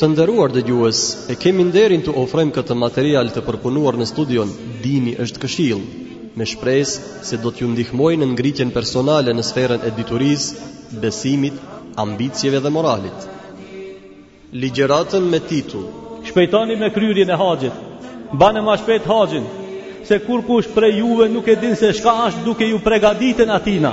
Të nderuar dëgjues, e kemi nderin t'u ofrojmë këtë material të përpunuar në studion Dini është këshillë, me shpresë se do t'ju ndihmojë në ngritjen personale në sferën e diturisë, besimit, ambicieve dhe moralit. Ligjëratën me titull Shpejtoni me kryerjen e haxhit. Bane ma shpejt haxhin, se kurkush prej juve nuk e din se çka është duke iu pregaditën atijna.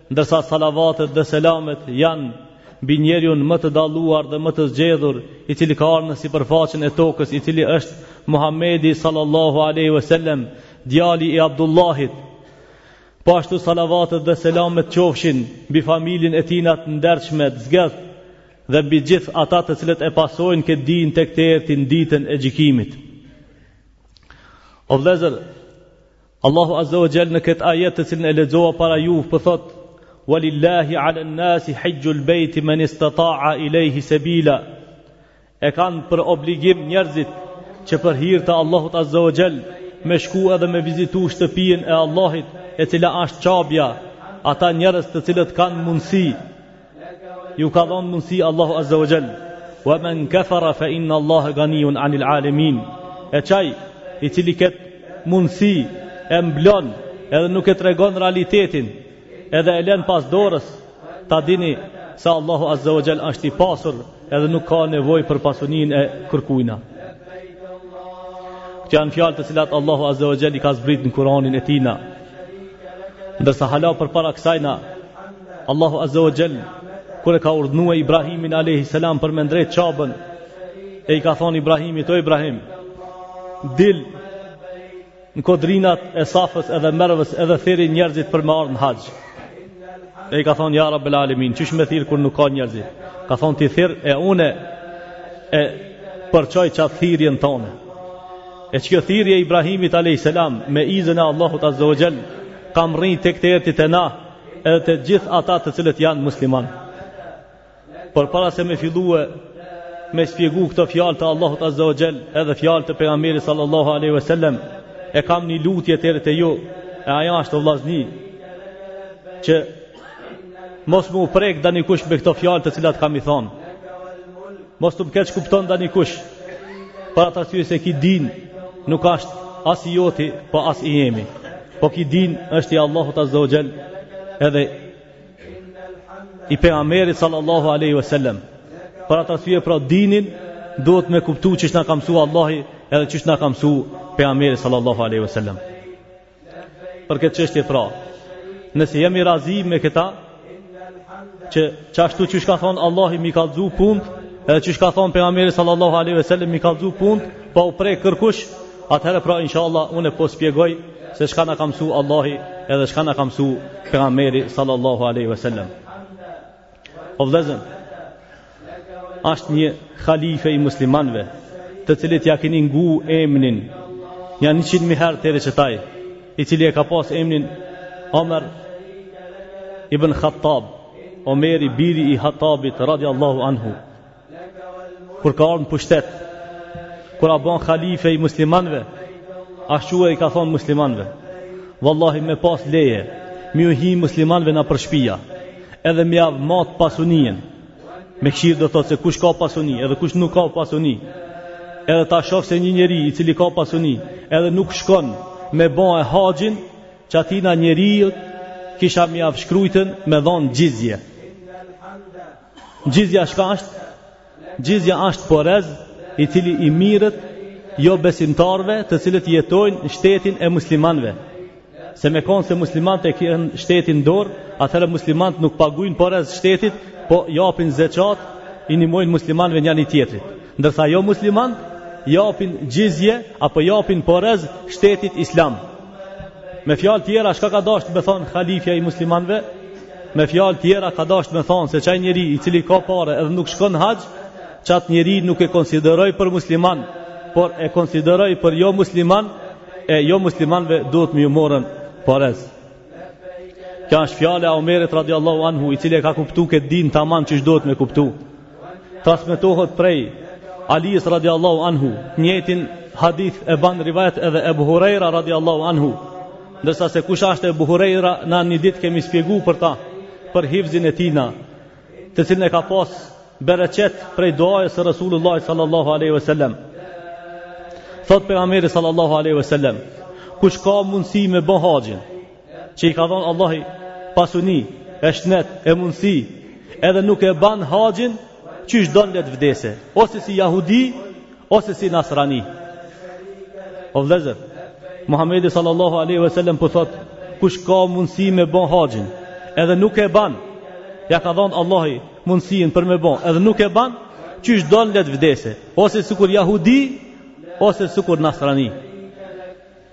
Ndërsa salavatet dhe selamet janë mbi njeriun më të dalluar dhe më të zgjedhur, i cili ka ardhur në sipërfaqen e tokës, i cili është Muhamedi sallallahu alaihi wasallam, djali i Abdullahit. Po ashtu salavatet dhe selamet qofshin mbi familjen e tij të ndershme, të zgjedht dhe mbi gjithë ata të cilët e pasojnë këtë din tek të ertin ditën e gjykimit. O vëllezër, Allahu Azza wa Jall në këtë ajet të cilin e lexova para juve po thot: "Walillahi 'ala an-nasi hijjul bayti man istata'a ilayhi sabila." E kanë për obligim njerëzit që për hir të Allahut Azza wa Jall me shku edhe me vizitu shtëpinë e Allahit, e cila është Qabja, ata njerëz të cilët kanë mundësi Ju ka dhënë mundësi Allahu Azza wa Jall. Wa man kafara fa inna Allaha ghaniyun 'anil 'alamin. E qaj i cili këtë mundësi e mblon edhe nuk e tregon realitetin, edhe e lën pas dorës, ta dini se Allahu Azza wa Jall është i pasur edhe nuk ka nevojë për pasuninë e kërkujna. Këto janë fjalë të cilat Allahu Azza wa Jall i ka zbrit në Kur'anin e tijna. Ndërsa hala përpara kësajna Allahu Azza wa Jall kur e ka urdhnue Ibrahimin alayhi salam për me ndrejt Qabën e i ka thonë Ibrahimit o Ibrahim dil në kodrinat e Safës edhe Mervës edhe thirri njerëzit për me ardh në haxh e i ka thonë ja Rabbel Alamin qysh me thirr kur nuk ka njerëz i ka thonë ti thirr e unë e përçoj qat thirrjen tone e qikjo thirrje e Ibrahimit alayhi salam me izën e Allahut Azza wa Jall ka mrri tek të ertit te na edhe të gjithë ata të cilët janë musliman. Por para se me fillue me shpjegu këto fjalë të Allahut Azza wa Jall, edhe fjalë të pejgamberit sallallahu alaihi wasallam, e kam një lutje te ri te ju, e ajo është o vllazni që mos me u prek danikush me këto fjalë të cilat kam me i thon. Mos të më keqkupton danikush Për atë arsye se ki din Nuk ashtë as i joti Po as i jemi Po ki din është i Allahut Azza wa Jall Edhe I pejgamerit sallallahu aleyhi ve sellem Për atë arsye pra dinin Duhet me kuptu qysh na ka msu Allahi Edhe qysh na ka msu Pejgameri sallallahu aleyhi ve sellem Për këtë çështje pra, nëse jemi razi me këta që qashtu qysh ka thonë Allahi mi kallzu punt edhe qysh ka thonë Pejgamberi sallallahu aleyhi ve sellem mi kallzu punt pa u prek kërkush atëherë pra insha Allah unë po spjegoj se shka na ka msu Allahi edhe shka na ka msu Pejgamberi sallallahu aleyhi ve sellem O vëllezër, është një halife i muslimanëve, të cilit ja keni ngu emnin nja 100 mijë herë deri qetash, i cili e ka pas emnin Omer ibn Hattab, Omeri biri i Hattabit radiallahu anhu. kur ka ardhë në pushtet, kur a bon halife i muslimanve, asht çu e i ka thonë muslimanve, vallahi me pas leje, m'iu hi muslimanve nëpër shpia, edhe m'jav matë pasunien, me kshyrë do thotë se kush ka pasuni, edhe kush nuk ka pasuni, edhe ta shof se një njeri i cili ka pasuni, edhe nuk shkon me bon haxhin, qatina njeriut, kisha m'jav shkrujtën me dhonë xhizje. Xhizja shka është? Xhizja është porez i cili i mirret jobesimtarve të cilët jetojnë në shtetin e muslimanve. Se me konë se muslimant e kenë shtetin n'dorë, atëherë muslimant nuk pagujnë porez shtetit, po japin zeqat, i nimojnë muslimanve njani-tjetrit. Ndërsa jo muslimant, japin xhizje apo japin porez shtetit islam. Me fjalë tjera, shka ka dashtë me thonë halifja i muslimanve? Me fjalë tjera ka dashtë me thonë se qaj njeri i cili ka pare edhe nuk shkon n'haxh, qatë njeri nuk e konsideroj për musliman, por e konsideroj për jo musliman, e jo muslimanve duhet me ju morën porez. Kja është fjala e Omerit radiallahu anhu i cili e ka kuptu këtë din taman qysh duhet me kuptu. Transmetohet prej Alijës radiallahu anhu, t'njëjtin hadith e ban rivajet edhe Ebu Hurejra radiallahu anhu, ndërsa se kush ashtë Ebu Hurejra na një dit kemi spjegu për ta, për hifzin e tina, të cilën e ka pas bereqet prej duajës së Rasulullah sallallahu aleyhi ve sellem. Thot Pejgamberi sallallahu aleyhi ve sellem, kush ka mundësi me bo haxhin, që i ka dhon Allahi pasuni, e shnet, e mundësi, edhe nuk e ban haxhin qysh don le t' vdese, ose si jahudi, ose si nasrani. O vëllezër, Muhamedi sallallahu alaihi wasallam po thot, kush ka mundësi me bon haxhin, edhe nuk e ban, ja ka dhon Allahi mundësinë për me bon, edhe nuk e ban, qysh don le t' vdese, ose sikur jahudi, ose sikur nasrani.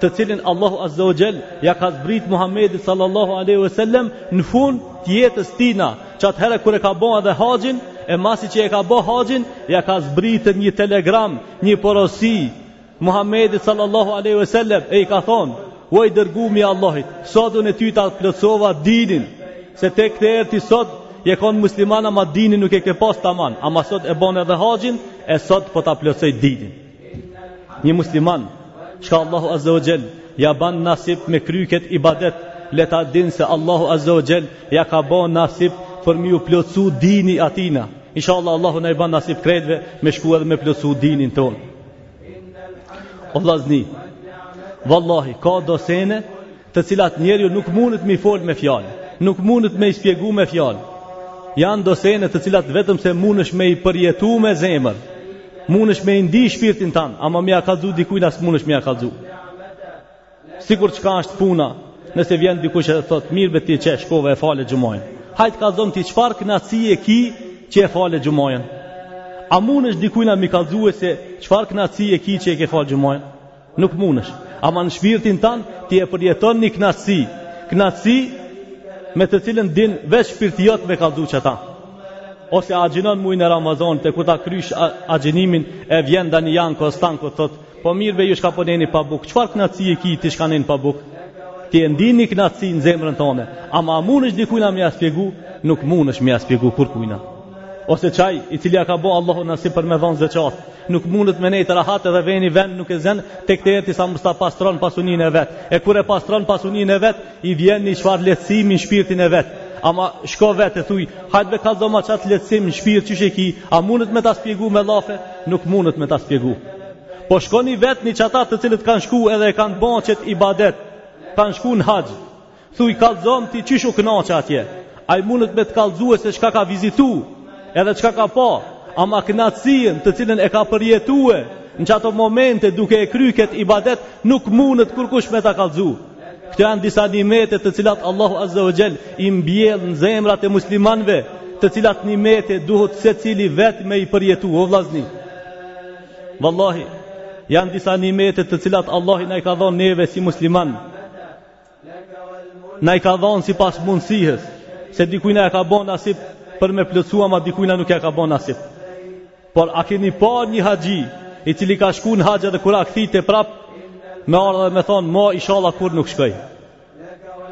të cilin Allahu Azza wa Jall ja ka zbrit Muhamedit sallallahu alaihi wasallam në fund të jetës tina, çat herë kur e ka bon edhe haxhin, e masi që e ka bo haxhin, ja ka zbrit një telegram, një porosi Muhamedit sallallahu alaihi wasallam e i ka thon, "O i dërgumi i Allahit, sot unë ty ta plotësova dinin, se tek të erti sot je kon musliman ama dinin nuk e ke pas tamam, ama sot e bon edhe haxhin, e sot po ta plotësoj dinin." Një musliman, shka Allahu Azza wa Jall, ja ban nasip me kry ket ibadet, le ta din se Allahu Azza wa Jall ja ka bon nasip për m'iu plotsu dini atina. Inshallah Allahu na i ban nasip krejtve me shku edhe me plotsu dinin ton. O vllazni, vallahi, ka do sene të cilat njeriu nuk mundet me i fol me fjalë, nuk mundet me i spjegu me fjalë, janë do sene të cilat vetëm se mundesh me i përjetu me zemër, mundesh me i ndi n'shpirtin tan, ama me ja kallzu dikujna s'mundesh me ja kallzu. Sikur çka është puna, nëse vjen dikush e thot, mirë be ti që e shkove e fale xhumojën. Hajt kallzom ti çfarë knaci e ki që e fale xhumojën. A mundesh dikujna me kallzue se çfarë knaci e ki që e ke fal xhumojën? Nuk mundesh, ama në shpirtin tan ti e përjeton një kënaqësi, kënaqësi me të cilën din veç shpirti jot me kallzu çata. Ose agjinon mujn e Ramazanit e kur ta krysh agjinimin e vjen danjani kostan ku thot, po mirë be ju shka po neni pa buk, çfarë kënaqësi e ki ti shka neni pa buk? Ti e ndin një kënaqësi në zemrën tone, ama a mundesh dikujna me ja spjegu? Nuk mundesh me ja spjegu kurkujna. ose çaj i cili ja ka bo Allahu nasip për me dhon zeqat. Nuk mundet me nejtë rahat edhe veni vend nuk e zën tek të eti sa mos ta pastron pasuninë e vet. E kur e pastron pasuninë e vet, i vjen një çfarë lehtësimi në shpirtin e vet. Ama shko vete, thuj, hajt be kallzoma çat lehtësim në shpirt çish e ki, a mundet me ta spjegu me llafe? Nuk mundet me ta spjegu. Po shkoni vetni çata të cilët kanë shku edhe e kanë bo çet ibadet. Kanë shku në haxh. Thuj kallzom ti çish u kënaqe atje. Ai mundet me të kallzue se çka ka vizitu, edhe çka ka pa, ama knacinë të cilën e ka përjetue në çato momente duke e kry këtë ibadet nuk mundet kurkush me ta kallzu. Këto janë disa nimete të cilat Allahu Azza wa Jall i mbjell në zemrat e muslimanëve, të cilat nimete duhet secili vetë me i përjetu o vllazni. Wallahi, janë disa nimete të cilat Allahu na i ka dhonë neve si muslimanë. Na i ka dhonë sipas mundësisë Se dikujna ja ka bon nasip Për me plotsu ama dikujna nuk ja ka bon nasip Por a keni pa një haxhi I cili ka shku në haxh edhe kur a kthi teprap Me ardh edhe me thonë Mo ishalla kurr nuk shkoj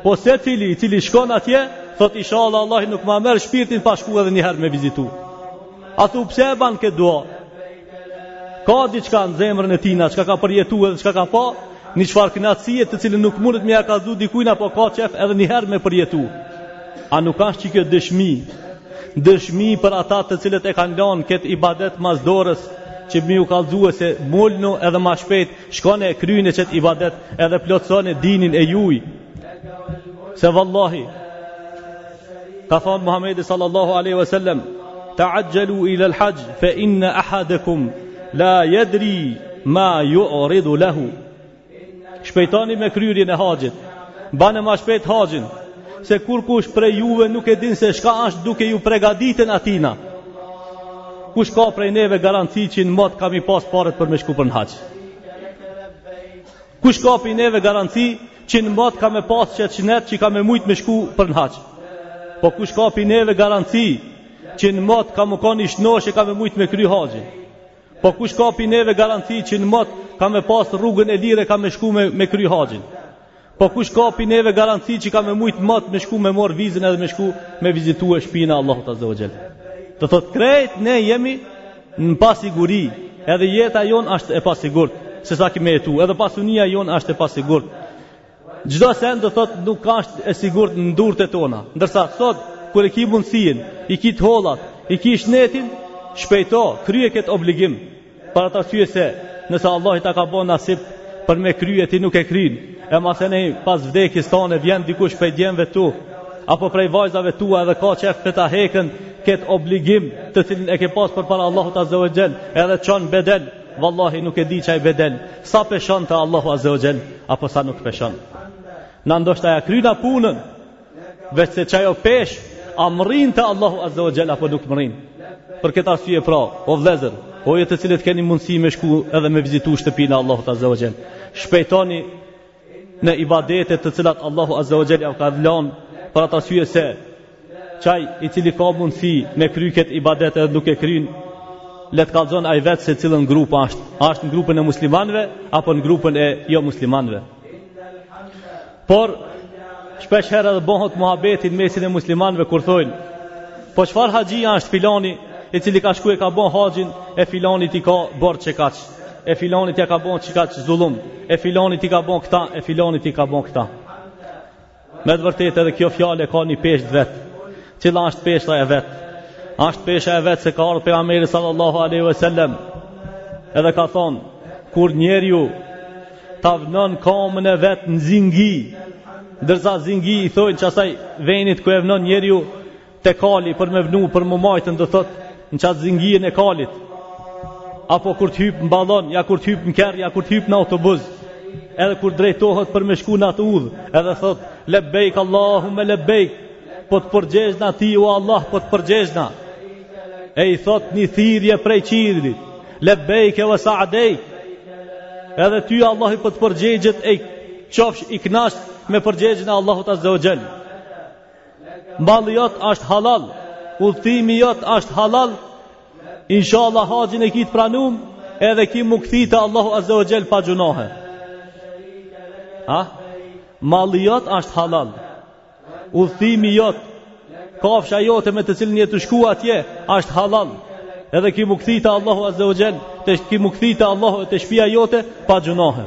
Po secili i cili shkon atje Thot ishalla Allahi nuk ma merr shpirtin Pa shku edhe njëherë me vizitu A thu pse e ban këtë dua Ka diçka në zemrën e tijna çka ka përjetu edhe çka ka pa, një çfarë kënaqësie të cilën nuk mundet me ia kallxu dikujna po ka qef edhe një herë me përjetu. A nuk ashtë qikjo dëshmi? Dëshmi për ata të cilët e kanë lanë këtë ibadet mas dorës që me ju kallxu se mulnu edhe ma shpejt shkone e kryne qetë ibadet edhe plotsone dinin e juj se vallahi Ka thonë Muhamedi sallallahu alaihi wasallam, "Ta'ajjalu ila al-hajj fa inna ahadakum la yadri ma yu'ridu lahu." Shpejtoni me kryerjen e haxhit. Bane ma shpejt haxhin, se kurkush prej juve nuk e din se çka është duke ju përgatitën atijna. Kush ka prej neve garanci që në mot ka me i pas paret për me shku për në haxh? Kush ka prej neve garanci Që në mot ka me pas qet shnet që ka me mujt me shku për në haxh. Po kush ka pi neve garanci që në mot ka me u kon i shnoshë e ka me mujt me kry haxhin. Po kush ka pi neve garanci që në mot ka me pas rrugën e lirë ka me shku me, me kry haxhin. Po kush ka pi neve garanci që ka me mujt mot me shku me mor vizën edhe me shku me vizitu shpinë e Allahut Azze ve Xhel. Do thotë krejt ne jemi Në pasiguri, edhe jeta jonë është e pasigurt, se sa ki me jetu, edhe pasunia jonë është e pasigurt. Çdo sen do thot nuk është e sigurt në durtë tona, ndërsa thot, kur e ki mundësien, i ki të hollat, i ki shnetin, shpejto, krye këtë obligim, për atë arsye se, nëse Allahi ta ka bo nasip, për me kry e ti nuk e kryn, e masenej pas vdekjes tane, vjen dikush prej djemve tu, apo prej vajzave tua edhe ka qef me ta hekën, këtë obligim të cilin e ke pas përpara Allahut Azze ve Xhel edhe çon bedel vallahi nuk e di qaj bedel sa peshon te Allahu Azze ve Xhel apo sa nuk peshon na ndoshta ja kryna punën veç se qajo peshë a mrrin te Allahu Azze ve Xhel apo nuk mrrin për këtë arsye pra o vllezër o ju të cilët keni mundësi me shku edhe me vizitu shtëpinë e Allahut Azze ve Xhel shpejtoni në ibadetet të cilat Allahu Azze ve Xhel ja ka dhënë për atë arsye se qaj i cili ka mundësi me kry këtë ibadet edhe nuk e kryn le të kallxon ai vetë se cilin grup është a është në grupin e muslimanëve apo në grupin e jo muslimanëve por shpesh herë edhe bëhet muhabeti në mesin e muslimanëve kur thonë po çfarë haxhia është filani i cili ka shku e ka bon haxhin e filanit i ka borxh qekaq e filonit ja ka bon qekaq zullum, e filonit i ka bon këta, e filonit i ka bon këta. Me të vërtet edhe kjo fjalë e ka një peshë t'vet, cila është pesha e vet, është pesha e vet se ka ardhë Pejgameri sallallahu aleyhi ve sellem, edhe ka thonë, kur njeriu ta vënon kamën e vet në zingi, ndërsa zingi i thojnë qasaj venit ku e vënon njeriu, Te kali për me vnu për m'u majtën do thot në qatë zingjien e kalit apo kur të hyp në balon ja kur të hyp në kerr ja kur të hyp në autobus edhe kur drejtohet për me shku në atë udhë edhe thot lebejk Allahume lebejk po të përgjegjna ty o Allah po të përgjegjna e i thot një thirje prej qiellit lebejk ve sadejk edhe ty Allahi po të përgjegjet e qofsh i knaqt me përgjegjen e Allahut Azze ve Xhel Malli jot është halal, udhëtimi jot është halal. Inshallah haxhin e ki t'pranum, edhe ki mu kthi te Allahu azza wa jall pa gjunohe. Ha? Malli jot është halal. Udhëtimi jot, kafsha jote me të cilën je tu shku atje është halal. Edhe ki mu kthi te Allahu azza wa jall, të ki mu kthi te Allahu te shpia jote pa gjunohe.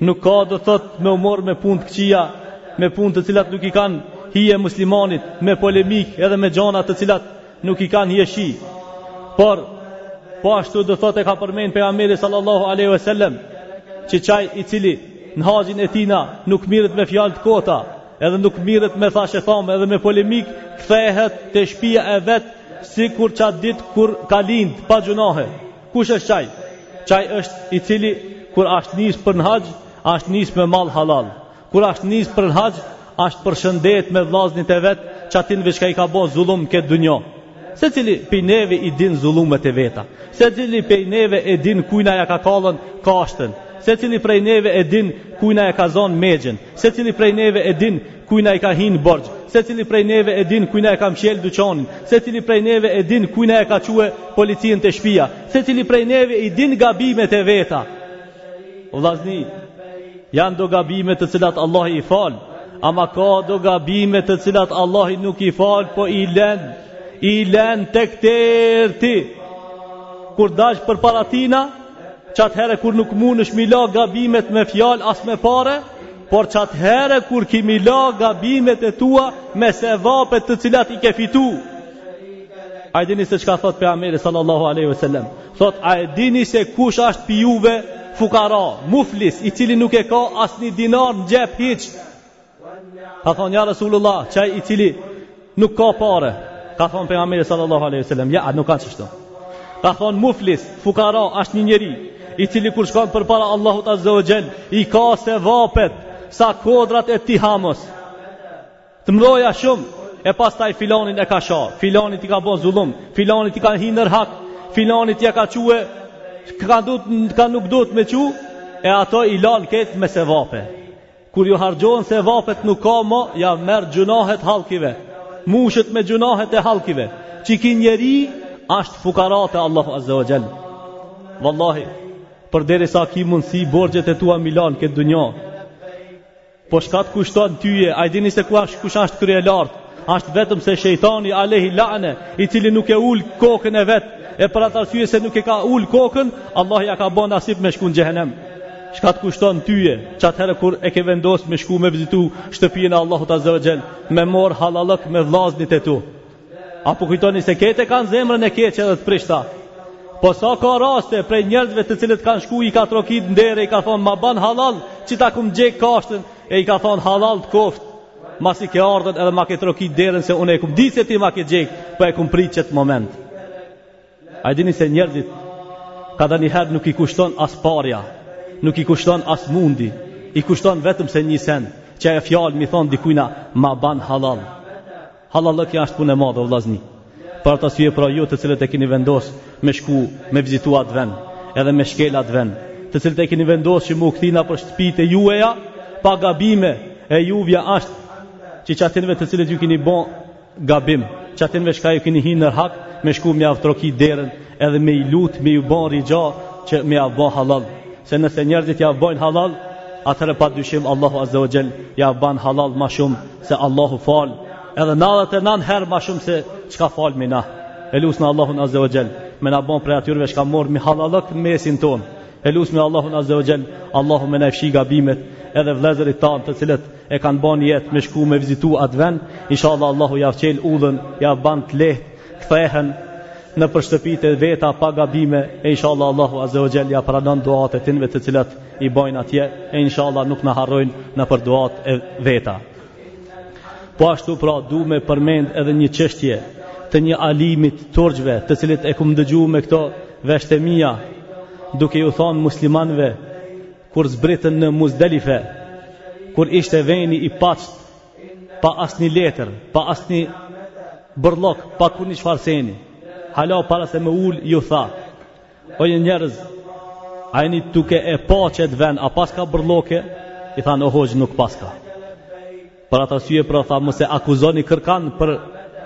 Nuk ka do thot me u mor me punë të këqija, me punë të cilat nuk i kanë hije muslimanit, me polemikë edhe me gjona të cilat nuk i kanë hijeshi. Por po ashtu do thot e ka përmend pejgamberi sallallahu alaihi wasallam që qaj i cili në haxhin e tina nuk mirret me fjalë të kota, edhe nuk mirret me thashethame edhe me polemik, kthehet te shtëpia e vet sikur qat ditë kur ka lind pa gjunahe. Kush është qaj? Qaj është i cili kur ashtë nisë për në haxh, ashtë nisë me mall halal. Kur ashtë nisë për në haxh, ashtë përshëndet me vlaznit e vet, qatinve çka i ka bo zullum këtë dunjo. Secili pej neve i din zullumet e veta. Secili pej neve e din kujna ja ka kallën kashtën. Secili prej neve e din kujna ja ka zonë mexhën. Secili prej neve e din Kujna i ka hin borxh? Secili prej neve e din kujna e ka mshel dyqanin. Secili prej neve e din kujna e ka çue policinë te shpia. Secili prej neve i din gabimet e veta. O vllazni, janë do gabime të cilat Allahi i fal, ama ka do gabime të cilat Allahi nuk i fal, po i len, i len të këterti. Kur dalsh përpara tina, qatë herë kur nuk munesh m'i la gabimet me fjal as me pare, Por qatë herë kur ki m'i la gabimet e tua me sevapet të cilat i ke fitu. A e dini se çka thot Pejgamberi sallallahu aleyhi ve sellem? Thot, a e dini se kush ashtë pej juve fukara, muflis, i cili nuk e ka asnjë dinar në xhep hiç? Ka thonë, ja Rasulullah, qaj i cili Nuk ka pare, ka thonë Pejgamberi sallallahu aleyhi sallam, ja, nuk ka qeshtu. Ka thonë muflis, fukara, ashtë një njeri, i cili kur shkon përpara Allahut Azze ve Xhel, i ka sevapet, sa kodrat e Tihamës. Të mdhoja shumë, e pastaj filanin e ka sha, filanit i ka bo zullum, filanit i ka hi nër hak, filanit ia ka çue, ka, ka nuk duhet me çue, e ato i lanë ketë me sevape. Kur ju harxhohen sevapet nuk ka më, ja merr gjunahet hallkit. Mushet me gjunahet e hallkive. Qi ky njeri është fukara te Allahu Azza wa Jall. Wallahi, përderisa ki mundsi borxhet e tua m'i la n'këtë dynja. Po çka të kushton tyje? A e dini se kush është kryelartë? Është vetëm se shejtani alejhi lane, i cili nuk e ul kokën e vet, e për atë arsye se nuk e ka ul kokën, Allahi ja ka bon nasip me shku n'xhehenem. Çka të kushton tyje, qatëherë kur e ke vendos me shku me vizitu shtëpinë e Allahut Azza wa Jall, me marr hallallëk me vllaznit e tu. Apo kujtoni se krejt e kanë zemrën e keqe dhe të prishta. Po sa ka raste prej njerëzve të cilët kanë shku i ka trokit n'derë i ka thonë ma ban hallall që ta kum djeg kashtën e i ka thonë hallall të koftë. Masi ke ardh edhe ma ke trokit derën se unë e kum di se ti ma ke djeg po e kum prit qëtë moment. A e dini se njerëzit kadanjëherë nuk i kushton as parja, nuk i kushton as mundi, i kushton vetëm se një sen, që një fjalë m'i thonë dikujna ma ban hallall. Hallallëkja është punë e madhe o vllazni. Për atë arsye pra ju të cilët e keni vendos me shku me vizitu atë vend, edhe me shkel atë vend, të cilët e keni vendos që m'u kthy nëpër shtëpitë e jueja, pa gabime e juvja është që qatinve të cilët ju keni bon Gabim, qatinve çka ju kini hi n'hak, me shku me jav troki derën, edhe me i lut, me ju bon rixha, që me jav bo hallall. Se nëse njerëzit jav bojnë hallall, atëherë pa dyshim Allahu Azze ve Xhel jav ban hallall ma shumë se Allahu fal, edhe nandhet e nan herë ma shumë se çka falmi na. E lusmi Allahun Azze ve Xhel, me na bon prej atyreve çka marrmi hallallëk në mesin tonë. E lusmi Allahun Azze ve Xhel, Allahu me na i fshi gabimet edhe vllezërit tanë të cilët e kanë ba nijet me shku me vizitu atë vend, inshallah Allahu jav çel udhën, ja ban të lehtë, kthehen nëpër shtëpitë e veta pa gabime, e inshallah Allahu azza wa jall ja pranon duat e tinve të cilat i bajnë atje, e inshallah nuk na harrojnë nëpër duat e veta. Po ashtu pra du me përmend edhe një çështje të një alimit turqeli të cilit e kum dëgju me këto veshtë e mija duke ju thonë muslimanve Kur zbritën në Muzdalife, kur ishte veni i pastër, pa asnjë letër, pa asnjë bërllog, pa kurrnjëfarë seni, hala para se me u ul ju tha: O ju njerëz, a jeni duke e pa qet vend, a paska bërlloge? I thanë, o hoxhë nuk paska. Për atë arsye pra tha mos e akuzoni kërkan për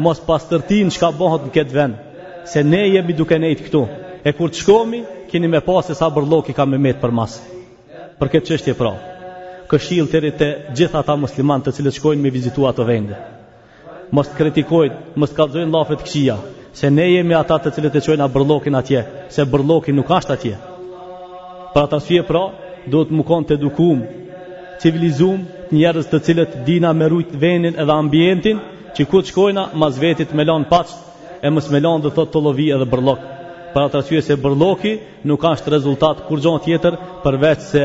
mospastërtinë çka bëhet në këtë vend se ne jemi duke nejt këtu e kur të shkomi keni me pa se sa bërllogi ka me met përmas për këtë çështje pra këshillë te të gjithë ata muslimanë të cilët shkojnë me vizitu ato vende mos të kritikojnë mos të kallzojnë llafe të këqija Se ne jemi ata të cilët e çojna bërllokin atje, se bërlloki nuk ashtë atje. Për atë arsye pra, duhet me konë të edukum, civilizum, të njerëz të cilët dina me rujt venin edhe ambientin, që ku të shkojna, mas vetit me lanë pastër, e mos me lanë dhe thotë tollovi edhe bërllok. Për atë arsye se bërlloki nuk ashtë rezultat kurgjo tjetër, përveç se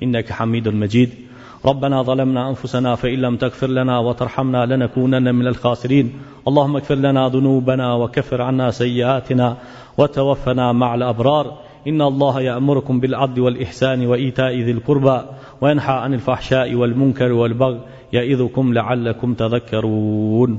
innaka Hamidul Majid. ربنا ظلمنا أنفسنا فإن لم تغفر لنا وترحمنا لنكونن من الخاسرين اللهم اغفر لنا ذنوبنا وكفر عنا سيئاتنا وتوفنا مع الأبرار إن الله يأمركم بالعدل والإحسان وإيتاء ذي القربى وينحى عن الفحشاء والمنكر والبغي يئذكم لعلكم تذكرون